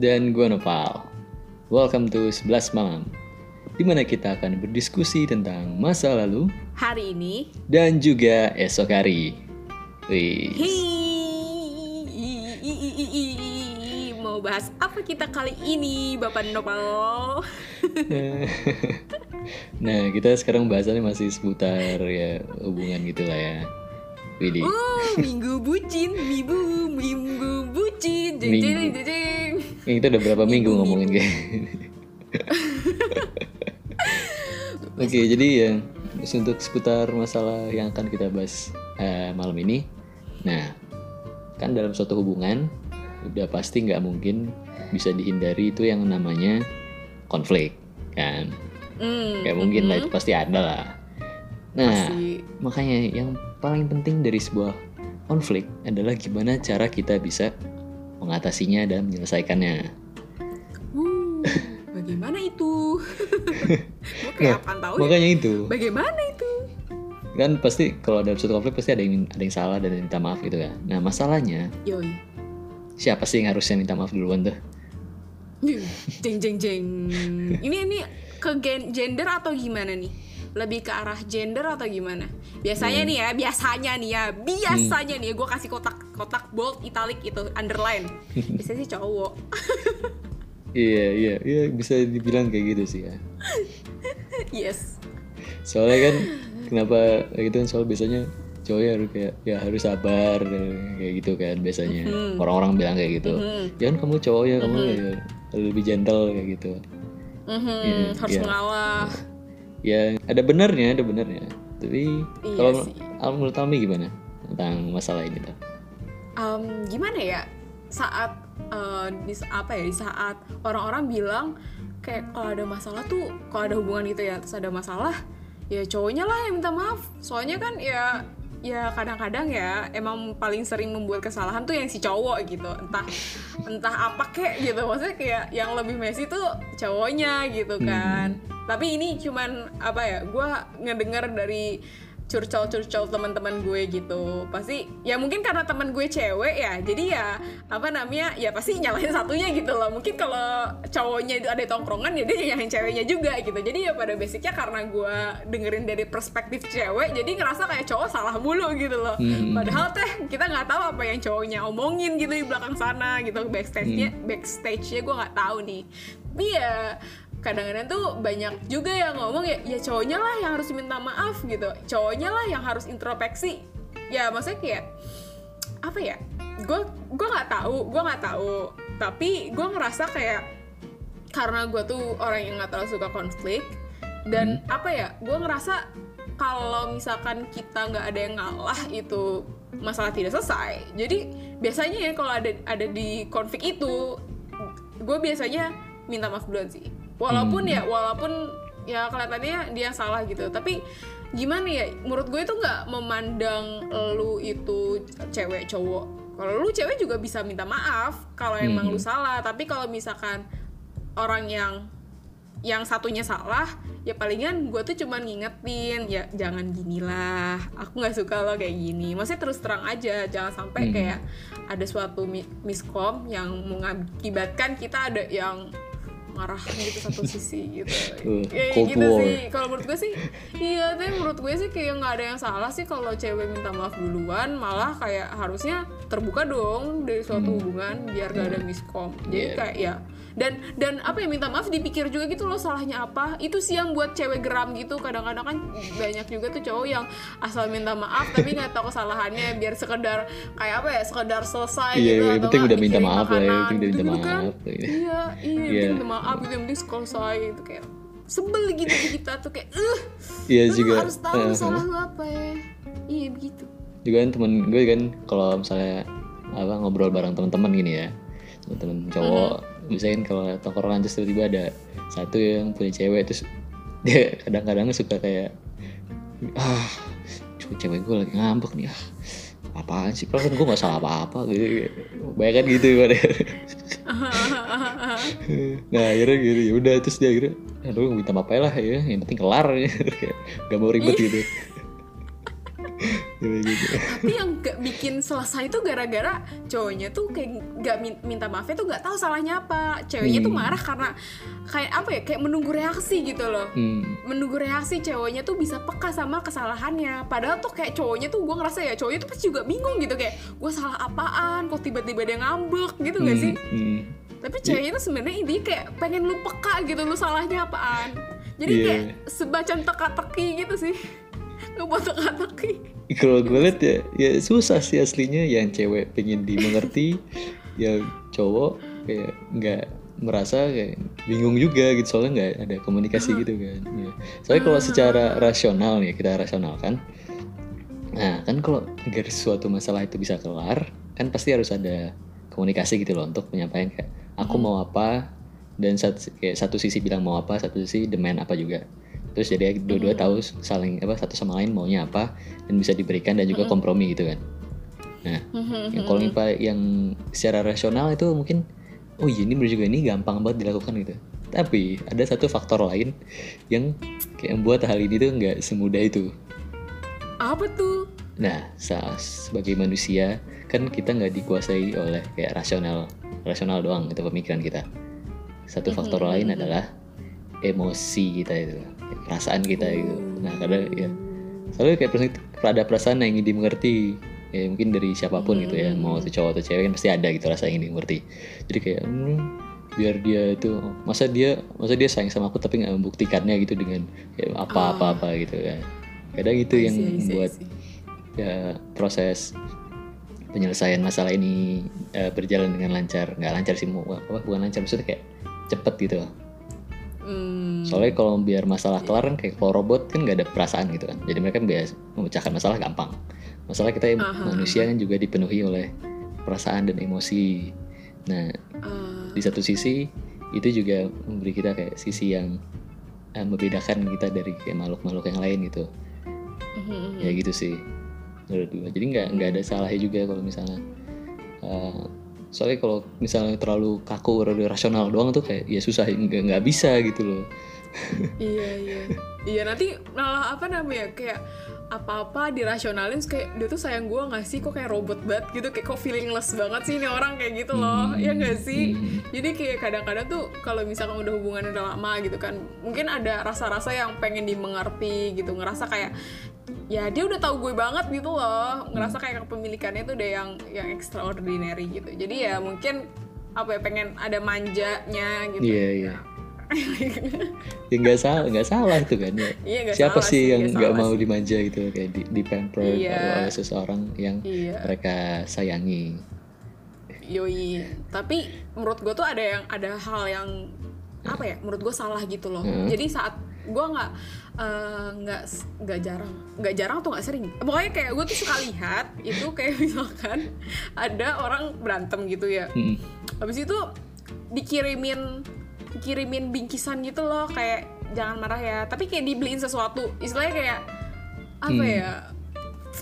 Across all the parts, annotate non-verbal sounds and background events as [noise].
Dan gue Nopal. Welcome to 11 Malam. di mana kita akan berdiskusi tentang masa lalu Hari ini dan juga esok hari. Wih. Mau bahas apa kita kali ini, Bapak Nopal? [laughs] nah, kita sekarang bahasannya masih seputar ya hubungan gitulah ya. Widih. Uh, minggu bucin, minggu minggu bucin, jeng Minggu. Kita udah berapa minggu ngomongin kayak gini. [laughs] Oke, jadi ya untuk seputar masalah yang akan kita bahas eh, malam ini. Nah, kan dalam suatu hubungan udah pasti nggak mungkin bisa dihindari itu yang namanya konflik, kan? Hmm, Gak mungkin lah, mhm. itu pasti ada lah. Nah, Pasti. makanya yang paling penting dari sebuah konflik adalah gimana cara kita bisa mengatasinya dan menyelesaikannya. Uh, bagaimana itu? [laughs] Nah, tahu ya? Makanya itu. Bagaimana itu? kan pasti kalau dalam suatu konflik pasti ada yang ada yang salah dan minta maaf gitu kan nah masalahnya Yoi. siapa sih yang harusnya minta maaf duluan tuh jeng jeng jeng. Ini ini ke gen- gender atau gimana nih? Lebih ke arah gender atau gimana? Biasanya nih ya, biasanya nih ya, biasanya nih gue kasih kotak kotak bold, italic itu underline. [laughs] Biasanya sih cowok. [laughs] iya iya iya bisa dibilang kayak gitu sih ya yes. soalnya kan kenapa kayak gitu kan soal biasanya cowok ya harus kayak ya harus sabar kayak gitu kan biasanya orang-orang bilang kayak gitu ya kan kamu cowok ya kamu ya lebih gentle kayak gitu Mhm, Iya, harus iya. mengalah. [laughs] ya ada benernya ada benernya tapi Iya kalau al- menurut Almi gimana tentang masalah ini tuh Em, gimana ya? Saat eh, di apa ya? Di saat orang-orang bilang kayak kalau ada masalah tuh, kalau ada hubungan gitu ya, terus ada masalah, ya cowoknya lah yang minta maaf. Soalnya kan ya ya kadang-kadang ya emang paling sering membuat kesalahan tuh yang si cowok gitu entah entah apa kek gitu maksudnya kayak yang lebih messy tuh cowoknya gitu kan tapi ini cuman apa ya gue ngedengar dari curcol-curcol teman-teman gue gitu. Pasti ya mungkin karena teman gue cewek ya jadi ya apa namanya ya pasti nyalahin satunya gitu loh. Mungkin kalau cowoknya itu ada tongkrongan ya dia nyalahin ceweknya juga gitu. Jadi ya pada basicnya karena gue dengerin dari perspektif cewek jadi ngerasa kayak cowok salah mulu gitu loh. Hmm. padahal teh kita nggak tahu apa yang cowoknya omongin gitu di belakang sana gitu. Backstage-nya backstage-nya gue nggak tahu nih. Tapi ya kadang-kadang tuh banyak juga yang ngomong ya ya cowoknya lah yang harus minta maaf gitu. Cowoknya lah yang harus introspeksi. Ya maksudnya kayak apa ya? Gue gue nggak tahu gue nggak tahu. Tapi gue ngerasa kayak karena gue tuh orang yang nggak terlalu suka konflik dan apa ya? Gue ngerasa kalau misalkan kita nggak ada yang ngalah itu masalah tidak selesai. Jadi biasanya ya kalau ada ada di konflik itu gue biasanya minta maaf duluan sih walaupun ya walaupun ya kelihatannya dia salah gitu. Tapi gimana ya menurut gue itu nggak memandang lu itu cewek cowok. Kalau lu cewek juga bisa minta maaf kalau emang lu salah. Tapi kalau misalkan orang yang yang satunya salah ya palingan gue tuh cuman ngingetin ya jangan gini lah aku nggak suka lo kayak gini. Maksudnya terus terang aja jangan sampai Hmm. kayak ada suatu mi- miskom yang mengakibatkan kita ada yang marah gitu satu sisi gitu ya Cold gitu War. sih kalau menurut gue sih iya tapi menurut gue sih kayak nggak ada yang salah sih kalau cewek minta maaf duluan malah kayak harusnya terbuka dong dari suatu hubungan biar gak ada miskom jadi Iya. kayak ya dan dan apa ya minta maaf dipikir juga gitu loh salahnya apa. Itu sih yang buat cewek geram gitu. Kadang-kadang kan banyak juga tuh cowok yang asal minta maaf tapi nggak tahu kesalahannya. Biar sekedar kayak apa ya sekedar selesai Iya, gitu yang atau penting udah minta maaf lah ya, penting udah minta gitu-gitu kan. maaf, gitu. iya. Iya Iya. yang penting minta maaf gitu yang penting selesai itu kayak sebel gitu kita tuh kayak eh iya lu juga. harus tahu eh, salah lu apa ya. Iya begitu. Juga kan temen gue kan kalau misalnya apa ngobrol bareng teman-teman gini ya teman-teman cowok misalnya kalau tongkrongan terus tiba-tiba ada satu yang punya cewek terus [laughs] dia kadang-kadang suka kayak ah cewek gue lagi ngambek nih ah apaan sih? Kalau kan gue nggak salah apa-apa. Gitu banyak kan gitu pada [laughs] nah akhirnya gitu ya udah terus dia akhirnya aduh minta maaf aja lah ya yang penting kelar. [laughs] Ya gak mau ribet gitu. Kayak gitu. tapi yang gak bikin selesai itu gara-gara cowoknya tuh kayak gak min- minta maafnya tuh gak tahu salahnya apa ceweknya tuh Hmm. marah karena kayak apa ya kayak menunggu reaksi gitu loh Hmm. menunggu reaksi cowoknya tuh bisa peka sama kesalahannya padahal tuh kayak cowoknya tuh gue ngerasa ya cowoknya tuh pasti juga bingung gitu kayak gue salah apaan kok tiba-tiba dia ngambek gitu gak sih Hmm. tapi ceweknya tuh sebenarnya intinya kayak pengen lu peka gitu lu salahnya apaan jadi Iya. kayak sebacan teka-teki gitu sih ngebuat teka-teki. Kalau gue liat ya, ya susah sih aslinya. Yang cewek pengen dimengerti, yang cowok kayak nggak merasa kayak bingung juga gitu. Soalnya nggak ada komunikasi gitu kan. Ya. Soalnya kalau secara rasional nih kita rasional kan, nah kan kalau agar suatu masalah itu bisa kelar kan pasti harus ada komunikasi gitu loh untuk menyampaikan kayak aku mau apa? Dan satu, kayak satu sisi bilang mau apa, satu sisi demand apa juga. Terus jadi dua-dua tahu saling apa satu sama lain maunya apa dan bisa diberikan dan juga kompromi gitu kan. Nah, yang kalau yang, secara rasional itu mungkin oh iya ini bener juga ini gampang banget dilakukan gitu. Tapi ada satu faktor lain yang kayak membuat hal ini tuh nggak semudah itu. apa tuh Nah, sebagai manusia kan kita nggak dikuasai oleh kayak rasional, rasional doang itu pemikiran kita. Satu faktor lain adalah emosi kita itu, perasaan kita itu. Nah, kadang ya, soalnya kayak perasaan, ada perasaan yang ingin dimengerti, ya mungkin dari siapa pun gitu ya, mau itu cowok atau cewek kan pasti ada gitu rasa yang ingin dimengerti. Jadi kayak hmm, biar dia itu, masa dia, masa dia sayang sama aku tapi nggak membuktikannya gitu dengan kayak apa-apa-apa gitu kan. Kadang itu yang membuat ya proses penyelesaian masalah ini eh, berjalan dengan lancar nggak lancar sih apa bukan lancar maksudnya kayak cepet gitu Hmm, soalnya kalau biar masalah kelar kan kayak kalau robot kan nggak ada perasaan gitu kan. Jadi mereka biasa memecahkan masalah gampang. Masalah kita Aha. manusia kan juga dipenuhi oleh perasaan dan emosi. Nah ah, di satu sisi itu juga memberi kita kayak sisi yang eh, membedakan kita dari kayak makhluk-makhluk yang lain gitu. Mhm, ya gitu sih menurut gue jadi nggak nggak ada salahnya juga kalau misalnya eh, soalnya kalau misalnya terlalu kaku terlalu rasional doang tuh kayak ya susah nggak nggak bisa gitu loh. Iya iya. Iya nanti malah apa namanya kayak apa-apa dirasionalin kayak dia tuh sayang gue nggak sih? Kok kayak robot banget gitu kayak kok feelingless banget sih ini orang kayak gitu loh. Ya nggak sih? Jadi kayak kadang-kadang tuh kalau misalkan udah hubungan udah lama gitu kan mungkin ada rasa-rasa yang pengen dimengerti gitu ngerasa kayak ya dia udah tahu gue banget gitu loh. Ngerasa kayak kepemilikannya tuh udah yang yang extraordinary gitu. Jadi ya mungkin apa ya pengen ada manjanya gitu. Iya, iya. Ya nggak salah nggak salah itu kan ya Iya, nggak siapa salah sih yang nggak mau sih. dimanja gitu kayak di, di pamper Iya. oleh seseorang yang Iya. mereka sayangi Yoi, tapi menurut gue tuh ada yang ada hal yang apa ya? Menurut gue salah gitu loh. Hmm. Jadi saat gue nggak eh, nggak s- nggak jarang, nggak jarang atau nggak sering. Pokoknya kayak gue tuh suka lihat itu kayak [laughs] misalkan ada orang berantem gitu ya. Mm-mm. Habis itu dikirimin dikirimin bingkisan gitu loh kayak jangan marah ya. Tapi kayak dibeliin sesuatu. Istilahnya kayak apa Hmm. ya?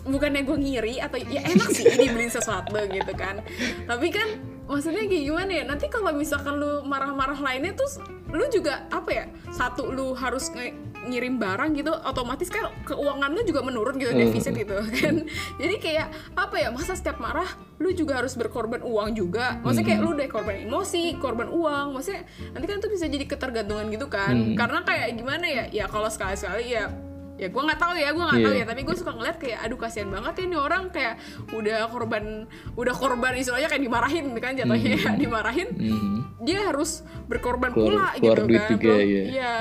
bukannya gue ngiri atau ya enak sih dibeliin sesuatu gitu kan tapi kan maksudnya kayak gimana ya? Nanti kalau misalkan lu marah-marah lainnya terus lu juga apa ya satu lu harus nge- ngirim barang gitu otomatis kan keuangan lu juga menurun gitu Hmm. defisit gitu [laughs] kan? Jadi kayak apa ya masa setiap marah lu juga harus berkorban uang juga. Maksudnya kayak lu udah korban emosi korban uang maksudnya nanti kan itu bisa jadi ketergantungan gitu kan. Karena kayak gimana ya? Ya kalau sekali-sekali ya ya gue nggak tahu ya gue nggak tahu Iya. ya. Tapi gue suka ngeliat kayak aduh kasihan banget ya ini orang. Kayak udah korban udah korban istilahnya kayak dimarahin kan jatuhnya. Ya [laughs] dimarahin Mhm. dia harus berkorban Keluar- pula keluar gitu duit kan. juga, Belum- iya. iya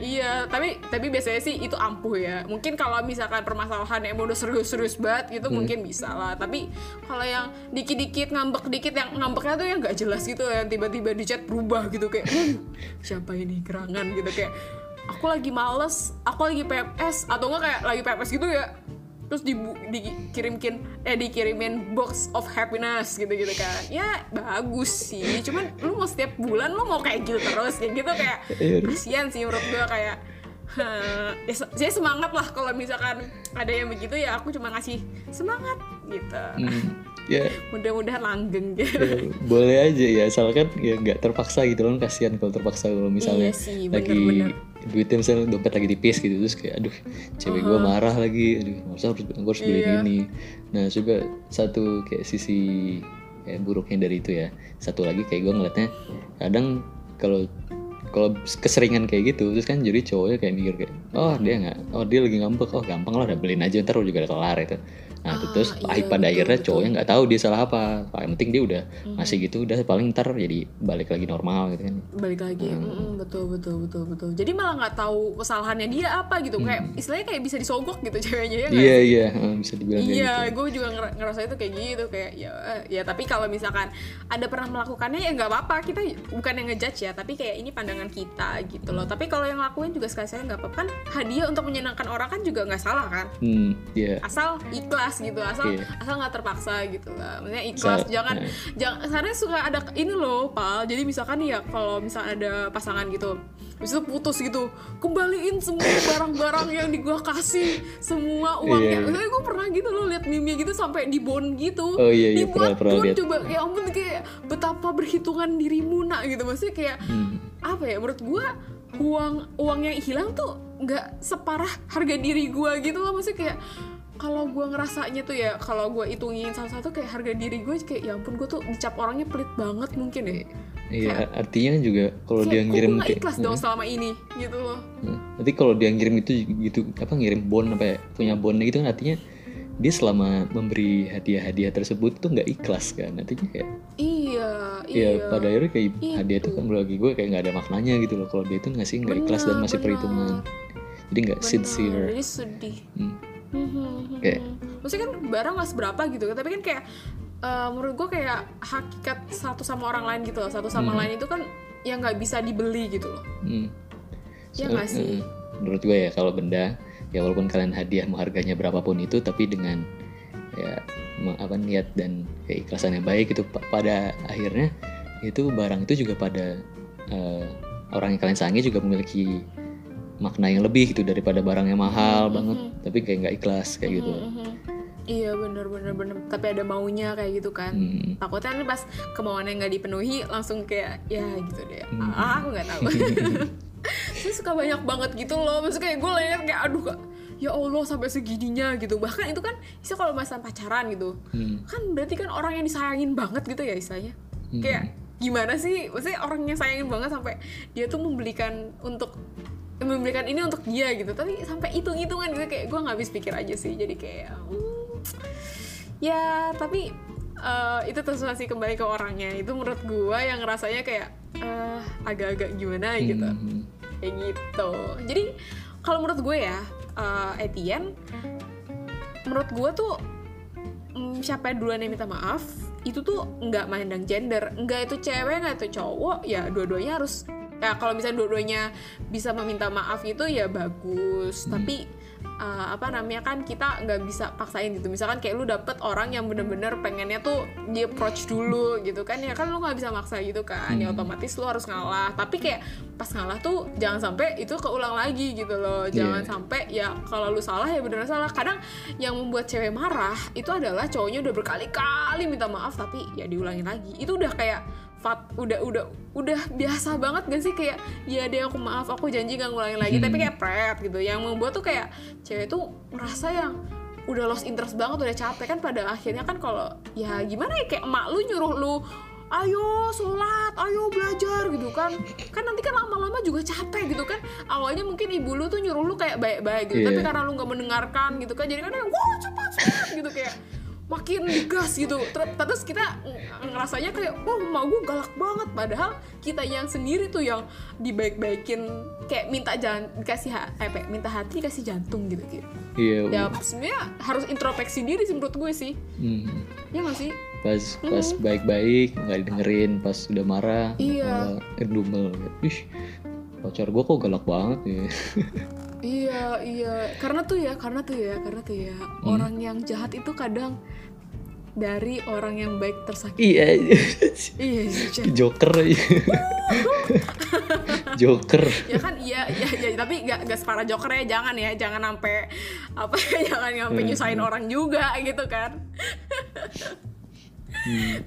iya. Tapi tapi biasanya sih itu ampuh ya. Mungkin kalau misalkan permasalahan yang udah serius-serius banget gitu Hmm. mungkin bisa lah. Tapi kalau yang dikit-dikit ngambek dikit yang ngambeknya tuh yang nggak jelas gitu yang tiba-tiba di chat berubah gitu kayak "Hmm, siapa ini? Gerangan gitu kayak aku lagi males aku lagi PMS atau enggak kayak lagi PMS gitu ya terus dibu- dikirimkin eh dikirimin box of happiness gitu gitu kan ya bagus sih cuman lu mau setiap bulan lu mau kayak gitu terus kayak gitu kayak Iya. kasihan sih menurut gue kayak "Hah, ya, saya semangat lah kalau misalkan ada yang begitu ya aku cuma ngasih semangat gitu Hmm. [laughs] ya mudah-mudahan langgeng gitu Ya, boleh aja ya asalkan ya nggak terpaksa gitu loh kasihan kalau terpaksa kalau misalnya Iya sih, lagi bener-bener. Duitnya misalnya dompet lagi tipis gitu terus kayak aduh cewek gue marah lagi. Aduh masa harus gue harus beli Iya. ini. Nah juga satu kayak sisi kayak buruknya dari itu ya. Satu lagi kayak gue ngeliatnya kadang kalau kalau keseringan kayak gitu terus kan jadi cowoknya kayak mikir kayak oh dia nggak oh dia lagi ngambek. Oh gampang lah udah beliin aja ntar juga udah kelar itu. Nah Ah, terus iya, pada betul, akhirnya betul. cowoknya nggak tahu dia salah apa. Yang penting dia udah ngasih gitu udah paling ntar jadi balik lagi normal gitu kan. Balik lagi Mm-mm, betul betul betul betul. Jadi malah nggak tahu kesalahannya dia apa gitu. Kayak istilahnya kayak bisa disogok gitu [laughs] ceweknya ya iya iya eh, bisa dibilang Iya, gitu. gue juga nger- ngerasa itu kayak gitu kayak ya ya tapi kalau misalkan ada pernah melakukannya ya nggak apa-apa. Kita bukan yang ngejudge ya tapi kayak ini pandangan kita gitu loh. Tapi kalau yang lakuin juga sekali saya nggak apa-apa kan hadiah untuk menyenangkan orang kan juga nggak salah kan hmm iya asal ikhlas gitu asal Iya. asal nggak terpaksa gitu lah maksudnya ikhlas Sa- jangan eh. jangan karena suka ada ini loh pal jadi misalkan ya kalau misalnya ada pasangan gitu Habis itu putus gitu kembaliin semua [coughs] barang-barang yang di gua kasih semua uangnya Iya. Maksudnya gue pernah gitu loh lihat meme gitu sampai di bond gitu Oh, iya, iya, dibuat pernah- pernah coba ya ampun kayak betapa berhitungan dirimu nak gitu maksudnya kayak Hmm. apa ya menurut gua uang uang yang hilang tuh nggak separah harga diri gua gitu loh. Maksudnya kayak kalau gua ngerasanya tuh ya kalau gua hitungin satu-satu kayak harga diri gue kayak ya ampun gue tuh dicap orangnya pelit banget mungkin ya iya artinya juga kalau dia ngirim gue kayak ikhlas dong selama ini gitu loh. Nanti kalau dia ngirim itu gitu apa ngirim bond apa ya, punya bondnya gitu kan artinya dia selama memberi hadiah-hadiah tersebut tuh nggak ikhlas kan artinya kayak iya ya iya pada akhirnya kayak Itu. hadiah itu kan bagi gue kayak nggak ada maknanya gitu loh kalau dia tuh ngasih nggak ikhlas dan masih benar. perhitungan jadi nggak Bener, sincere jadi sedih Hmm. Mhm, Kayak- mhm. maksudnya kan barang nggak seberapa gitu kan tapi kan kayak eh, menurut gue kayak hakikat satu sama orang lain gitu loh satu sama lain itu kan yang nggak bisa dibeli gitu loh Hmm. Iya So- nggak sih? menurut gue ya kalau benda ya walaupun kalian hadiah mau harganya berapapun itu tapi dengan ya apa niat dan keikhlasan yang baik itu pa- pada akhirnya itu barang itu juga pada eh, orang yang kalian sayangi juga memiliki makna yang lebih gitu daripada barang yang mahal banget tapi kayak nggak ikhlas kayak gitu. Mhm. Iya bener bener bener. Tapi ada maunya kayak gitu kan. Hmm. takutnya nih pas kemauannya nggak dipenuhi langsung kayak ya gitu deh. Hmm. ah aku nggak tahu. [laughs] [laughs] Saya suka banyak banget gitu loh. Maksudnya kayak gue lihat kayak aduh ya allah sampai segininya gitu. Bahkan itu kan bisa kalau masalah pacaran gitu Hmm. kan berarti kan orang yang disayangin banget gitu ya istilahnya Hmm. kayak gimana sih? Maksudnya orang yang sayangin banget sampai dia tuh membelikan untuk membelikan ini untuk dia gitu. Tapi sampai hitung-hitungan gitu kayak gue nggak habis pikir aja sih. Jadi kayak hmm, ya tapi eh, itu terserah sih kembali ke orangnya. Itu menurut gue yang rasanya kayak eh, agak-agak gimana gitu. Hmm. kayak gitu. Jadi kalau menurut gue ya eh, Etienne menurut gue tuh mm, siapa yang duluan yang minta maaf itu tuh nggak mandang gender. Nggak itu cewek nggak itu cowok ya dua-duanya harus ya kalau misalnya dua-duanya bisa meminta maaf gitu ya bagus. Tapi uh, apa namanya kan kita nggak bisa paksain gitu. Misalkan kayak lu dapet orang yang bener-bener pengennya tuh dia approach dulu gitu kan ya kan lu nggak bisa maksa gitu kan. Ya otomatis lu harus ngalah. Tapi kayak pas ngalah tuh jangan sampai itu keulang lagi gitu loh. Jangan Iya. sampai ya kalau lu salah ya beneran salah. Kadang yang membuat cewek marah itu adalah cowoknya udah berkali-kali minta maaf tapi ya diulangin lagi. Itu udah kayak fat udah udah udah biasa banget gak sih? Kayak ya deh aku maaf aku janji gak ngulangin lagi. Tapi kayak pret gitu. Yang membuat tuh kayak cewek tuh merasa yang udah lost interest banget udah capek. Kan pada akhirnya kan kalau ya gimana ya kayak emak lu nyuruh lu ayo sholat, ayo belajar gitu kan. Kan nanti kan lama-lama juga capek gitu kan. Awalnya mungkin ibu lu tuh nyuruh lu kayak baik-baik gitu. Iya. tapi karena lu nggak mendengarkan gitu kan. Jadi kan wah cepat cepat gitu kayak makin gas gitu. Ter- terus kita ng- ngerasanya kayak wah emak gue galak banget. Padahal kita yang sendiri tuh yang dibaik-baikin kayak minta jangan dikasih ha- eh, ya, minta hati dikasih jantung gitu gitu iya ya sebenarnya harus introspeksi diri sih menurut gue sih. Hmm. ya nggak sih? Pas pas baik-baik nggak didengerin pas udah marah Iya. malah ngedumel ih pacar gue kok galak banget ya [laughs] Iya, iya. Karena tuh ya, karena tuh ya, karena tuh ya. Orang yang jahat itu kadang dari orang yang baik tersakiti. iya. [laughs] Iya, sih, Chan. joker. [laughs] Joker. Ya kan iya iya iya. Tapi gak, gak separah joker ya. Jangan ya jangan sampai apa [laughs] jangan sampai nyusahin orang juga gitu kan.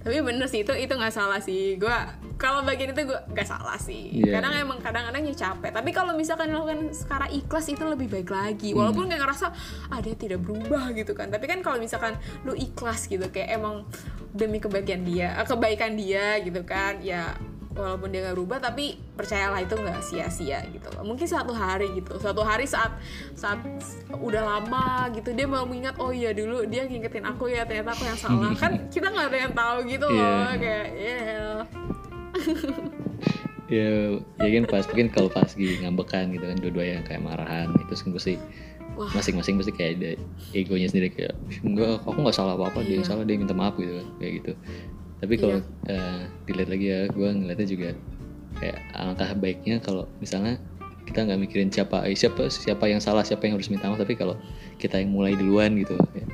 Tapi bener sih itu itu nggak salah sih. Gue kalau bagian itu gue gak salah sih. Iya. kadang emang kadang-kadang ya capek. Tapi kalau misalkan dilakukan secara ikhlas itu lebih baik lagi. Hmm. walaupun kayak ngerasa ah dia tidak berubah gitu kan. Tapi kan kalau misalkan lu ikhlas gitu kayak emang demi kebaikan dia eh, kebaikan dia gitu kan ya walaupun dia nggak berubah tapi percayalah itu nggak sia-sia gitu. Loh mungkin suatu hari gitu. Suatu hari saat saat udah lama gitu dia mau mengingat oh iya dulu dia ngingetin aku ya ternyata aku yang salah. [laughs] Kan kita nggak ada yang tahu gitu loh Iya. kayak ya ya ya kan pas mungkin kalau pas lagi ngambekan gitu kan dua-dua yang kayak marahan itu kan pasti Wah. masing-masing pasti kayak ada egonya sendiri kayak "Ih, enggak aku nggak salah apa-apa dia Iya. salah dia minta maaf gitu kan kayak gitu tapi kalau eh, dilihat lagi ya gue ngeliatnya juga kayak alangkah baiknya kalau misalnya kita nggak mikirin siapa eh, siapa siapa yang salah siapa yang harus minta maaf tapi kalau kita yang mulai duluan gitu kayak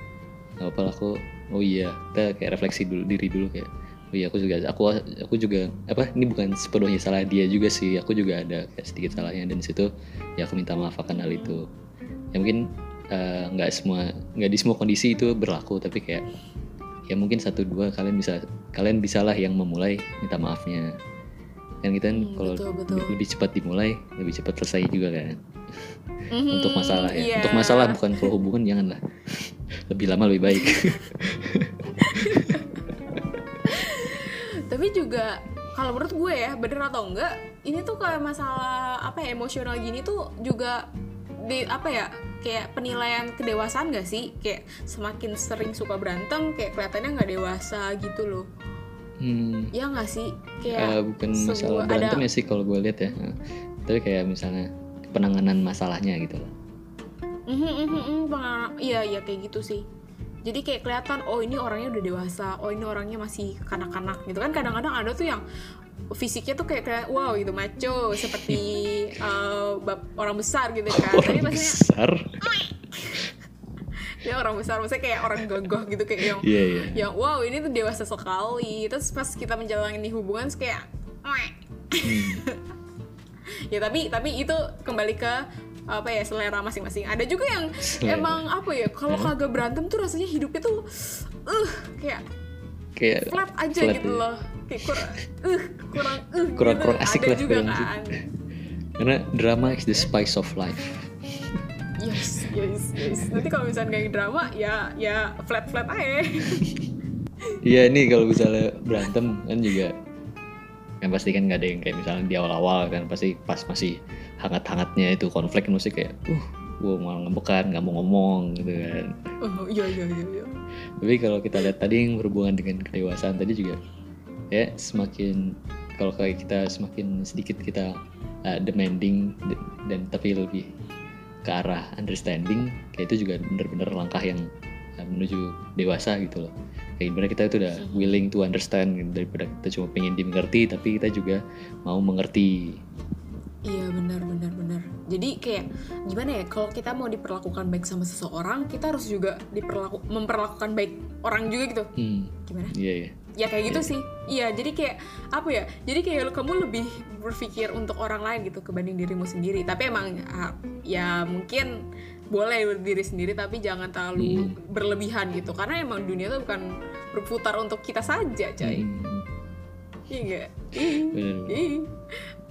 nggak apa aku oh iya kita kayak refleksi dulu diri dulu kayak oh iya aku juga aku aku juga apa ini bukan sepenuhnya salah dia juga sih. Aku juga ada kayak sedikit salahnya dan situ ya aku minta maaf akan hal itu. Ya mungkin eh, nggak semua nggak di semua kondisi itu berlaku tapi kayak ya mungkin satu dua kalian bisa kalian bisalah yang memulai minta maafnya. Kan kita Hmm, kalau betul, betul. lebih- lebih cepat dimulai lebih cepat selesai juga kan. Mhm, untuk masalah ya. iya. untuk masalah bukan kalau hubungan janganlah. [laughs] Lebih lama lebih baik [laughs] tapi juga kalau menurut gue ya bener atau enggak ini tuh kayak masalah apa ya emosional gini tuh juga di apa ya kayak penilaian kedewasaan gak sih? Kayak semakin sering suka berantem kayak kelihatannya nggak dewasa gitu loh. Hmm, ya nggak sih? Kayak eh, bukan masalah berantem ada- ya sih kalau gue lihat ya. Tapi kayak misalnya penanganan masalahnya gitu loh. Mhm, mhm, mhm, pengalaman- iya iya kayak gitu sih jadi kayak kelihatan oh ini orangnya udah dewasa oh ini orangnya masih kanak-kanak gitu kan. Kadang-kadang ada tuh yang fisiknya tuh kayak kayak wow gitu maco seperti [laughs] bap- orang besar gitu kan. Tapi orang maksudnya besar? Dia [laughs] orang besar maksudnya kayak orang gagah gitu kayak yang iya iya. yang wow ini tuh dewasa sekali. Terus pas kita menjalani hubungan kayak "Mwah." [laughs] ya tapi tapi itu kembali ke apa ya selera masing-masing ada juga yang Selera. emang apa ya kalau kagak berantem tuh rasanya hidupnya tuh uh kayak kayak flat aja flat gitu ya. loh kayak kurang uh kurang uh Kurang- gitu. kurang asik ada lah, juga kurang asik. kan karena drama is the spice of life yes yes yes nanti kalau misalnya kayak drama ya ya flat flat aja [laughs] Iya ini kalau misalnya berantem kan juga kan pasti kan nggak ada yang kayak misalnya di awal-awal kan pasti pas masih hangat-hangatnya itu konflik mesti kayak uh gue malah ngembekan nggak mau ngomong gitu kan. Oh iya iya iya iya. Tapi kalau kita lihat tadi yang berhubungan dengan kedewasaan tadi juga ya semakin kalau kayak kita semakin sedikit kita uh, demanding dan tapi lebih ke arah understanding kayak itu juga bener-bener langkah yang uh, menuju dewasa gitu loh. Kayak gimana kita itu udah willing to understand gitu, daripada kita cuma pengen dimengerti tapi kita juga mau mengerti Iya benar benar benar. Jadi kayak gimana ya kalau kita mau diperlakukan baik sama seseorang, kita harus juga diperlaku memperlakukan baik orang juga gitu. hmm Gimana? iya iya Ya kayak gitu sih. Iya, jadi kayak apa ya? Jadi kayak kamu lebih berpikir untuk orang lain gitu kebanding dirimu sendiri. Tapi emang ah, ya mungkin boleh diri sendiri tapi jangan terlalu berlebihan gitu. Karena emang dunia tuh bukan berputar untuk kita saja, coy. Hmm, Iya enggak? Ih, bener ih.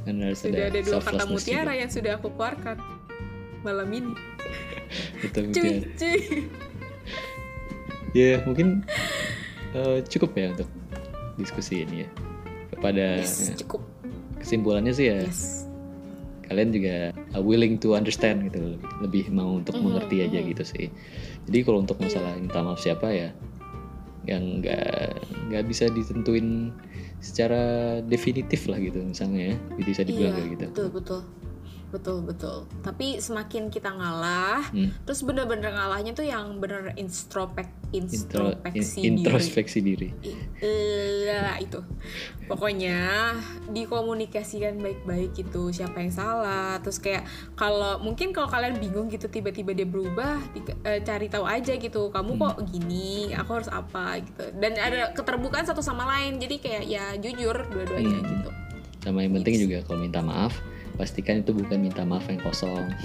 Kan harus Sudah ada dua kata mutiara juga. yang sudah aku keluarkan malam ini. [laughs] Cuy, mutiara. cuy. ya mungkin eh, cukup ya untuk diskusi ini ya kepada Yes, ya, cukup. kesimpulannya sih ya Yes. kalian juga uh, willing to understand gitu lebih, mau untuk Mhm, mengerti aja mhm. gitu sih jadi kalau untuk Iya. masalah minta maaf siapa ya yang nggak nggak bisa ditentuin secara definitif lah gitu misalnya ya bisa dibilang Iya, kayak gitu betul betul. Betul betul. Tapi semakin kita ngalah, Hmm. terus bener-bener ngalahnya tuh yang bener introspek Intro, introspeksi in- diri. introspeksi diri I- eh, itu pokoknya dikomunikasikan baik-baik gitu siapa yang salah terus kayak kalau mungkin kalau kalian bingung gitu tiba-tiba dia berubah di- eh, cari tahu aja gitu kamu Hmm. kok gini aku harus apa gitu dan ada keterbukaan satu sama lain jadi kayak ya jujur dua-duanya Hmm. gitu sama yang penting juga kalau minta maaf pastikan itu bukan minta maaf yang kosong [laughs]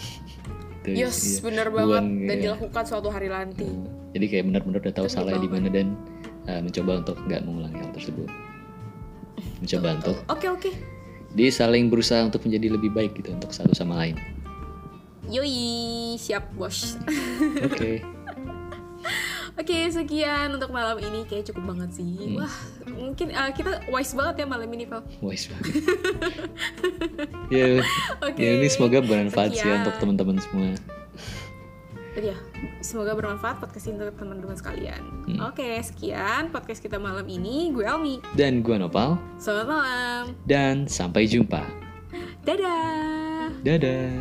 Itu, yes iya. bener banget dan iya. dilakukan suatu hari nanti jadi kayak benar-benar udah tahu salahnya di mana dan uh, mencoba untuk nggak mengulangi hal tersebut mencoba untuk Oke oke. di saling berusaha untuk menjadi lebih baik gitu untuk satu sama lain Yoi, siap bos. oke [laughs] Oke, sekian untuk malam ini kayak cukup banget sih. Wah, mungkin uh, kita wise banget ya malam ini, Val. wise banget [laughs] ya, Oke. ya ini semoga bermanfaat sih Sekian. untuk teman-teman semua Jadi ya, semoga bermanfaat podcast ini untuk teman-teman sekalian. Oke, sekian podcast kita malam ini. Gue Almi. dan gua Nopal Selamat malam. dan sampai jumpa Dadah. dadah